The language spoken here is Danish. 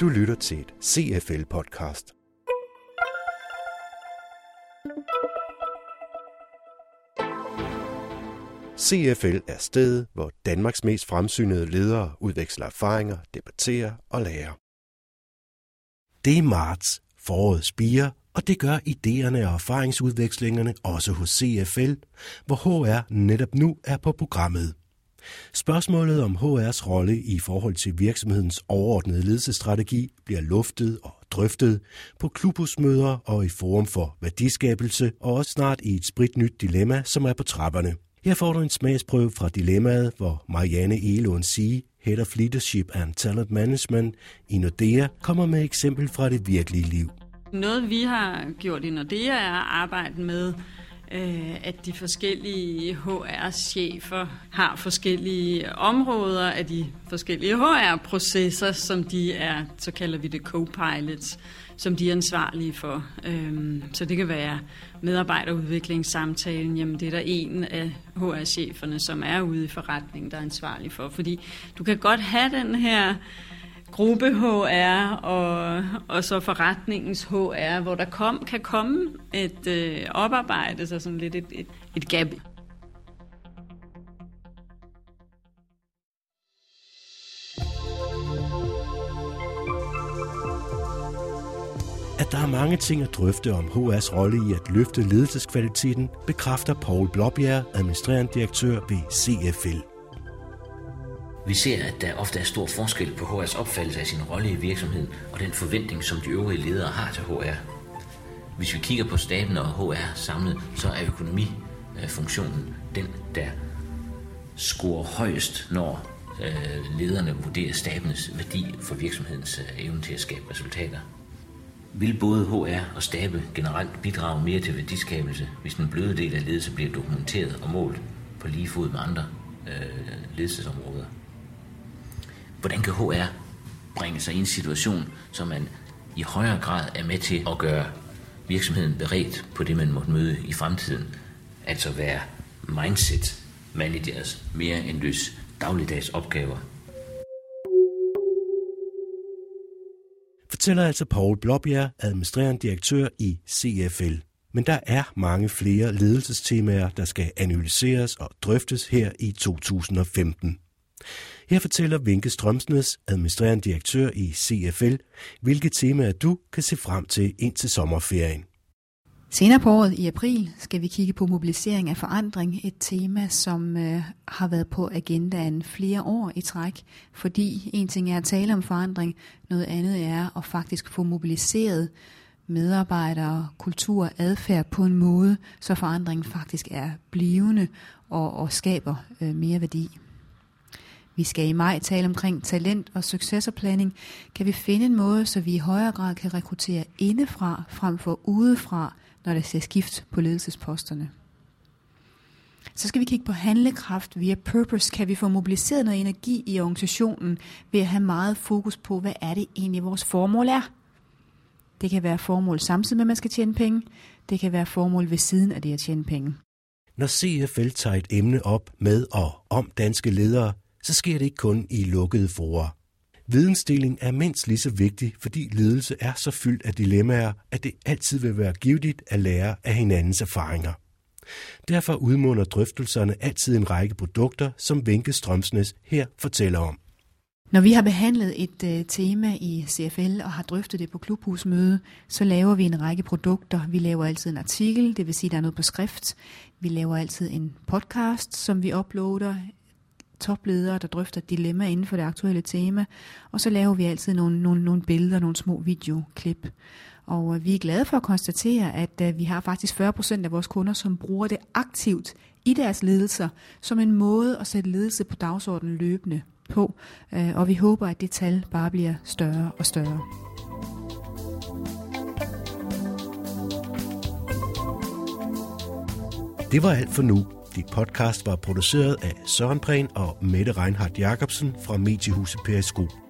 Du lytter til et CFL-podcast. CFL er stedet, hvor Danmarks mest fremsynede ledere udveksler erfaringer, debatterer og lærer. Det er marts, foråret spiger, og det gør idéerne og erfaringsudvekslingerne også hos CFL, hvor HR netop nu er på programmet. Spørgsmålet om HR's rolle i forhold til virksomhedens overordnede ledelsesstrategi bliver luftet og drøftet på klubhusmøder og i forum for værdiskabelse, og også snart i et spritnyt dilemma, som er på trapperne. Her får du en smagsprøve fra dilemmaet, hvor Marianne Elund Sige, Head of Leadership and Talent Management i Nordea, kommer med eksempel fra det virkelige liv. Noget vi har gjort i Nordea er at arbejde med Øh, Øh, at de forskellige HR-chefer har forskellige områder af de forskellige HR-processer, som de er, så kalder vi det co-pilots, som de er ansvarlige for. Øhm, så det kan være medarbejderudviklingssamtalen, jamen det er der en af HR-cheferne, som er ude i forretningen, der er ansvarlig for. Fordi du kan godt have den her gruppe HR og, og så forretningens HR, hvor der kom, kan komme et øh, oparbejde, så sådan lidt et, et, et gap. At der er mange ting at drøfte om HR's rolle i at løfte ledelseskvaliteten, bekræfter Paul Blåbjerg, administrerende direktør ved CFL. Vi ser, at der ofte er stor forskel på HR's opfattelse af sin rolle i virksomheden og den forventning, som de øvrige ledere har til HR. Hvis vi kigger på staben og HR samlet, så er økonomifunktionen den, der scorer højst, når øh, lederne vurderer stabens værdi for virksomhedens øh, evne til at skabe resultater. Vil både HR og stabe generelt bidrage mere til værdiskabelse, hvis den bløde del af ledelse bliver dokumenteret og målt på lige fod med andre øh, ledelsesområder? Hvordan kan HR bringe sig i en situation, så man i højere grad er med til at gøre virksomheden beredt på det, man måtte møde i fremtiden? Altså være mindset managers mere end løs dagligdags opgaver. Fortæller altså Paul Blåbjerg, administrerende direktør i CFL. Men der er mange flere ledelsestemaer, der skal analyseres og drøftes her i 2015. Her fortæller Vinke Strømsnes, administrerende direktør i CFL, hvilke temaer du kan se frem til ind til sommerferien. Senere på året i april skal vi kigge på mobilisering af forandring, et tema, som øh, har været på agendaen flere år i træk, fordi en ting er at tale om forandring, noget andet er at faktisk få mobiliseret medarbejdere, kultur, adfærd på en måde, så forandringen faktisk er blivende og, og skaber øh, mere værdi. Vi skal i maj tale omkring talent og successorplanning. Kan vi finde en måde, så vi i højere grad kan rekruttere indefra frem for udefra, når der ser skift på ledelsesposterne? Så skal vi kigge på handlekraft via purpose. Kan vi få mobiliseret noget energi i organisationen ved at have meget fokus på, hvad er det egentlig vores formål er? Det kan være formål samtidig med, at man skal tjene penge. Det kan være formål ved siden af det at tjene penge. Når CFL tager et emne op med og om danske ledere, så sker det ikke kun i lukkede forer. Vidensdeling er mindst lige så vigtig, fordi ledelse er så fyldt af dilemmaer, at det altid vil være givetigt at lære af hinandens erfaringer. Derfor udmunder drøftelserne altid en række produkter, som Vinke Strømsnes her fortæller om. Når vi har behandlet et øh, tema i CFL og har drøftet det på klubhusmøde, så laver vi en række produkter. Vi laver altid en artikel, det vil sige, der er noget på skrift. Vi laver altid en podcast, som vi uploader topledere, der drøfter dilemma inden for det aktuelle tema, og så laver vi altid nogle, nogle, nogle billeder, nogle små videoklip. Og øh, vi er glade for at konstatere, at øh, vi har faktisk 40% af vores kunder, som bruger det aktivt i deres ledelser, som en måde at sætte ledelse på dagsordenen løbende på. Øh, og vi håber, at det tal bare bliver større og større. Det var alt for nu. Dit podcast var produceret af Søren Prehn og Mette Reinhardt Jacobsen fra Mediehuset Periskop.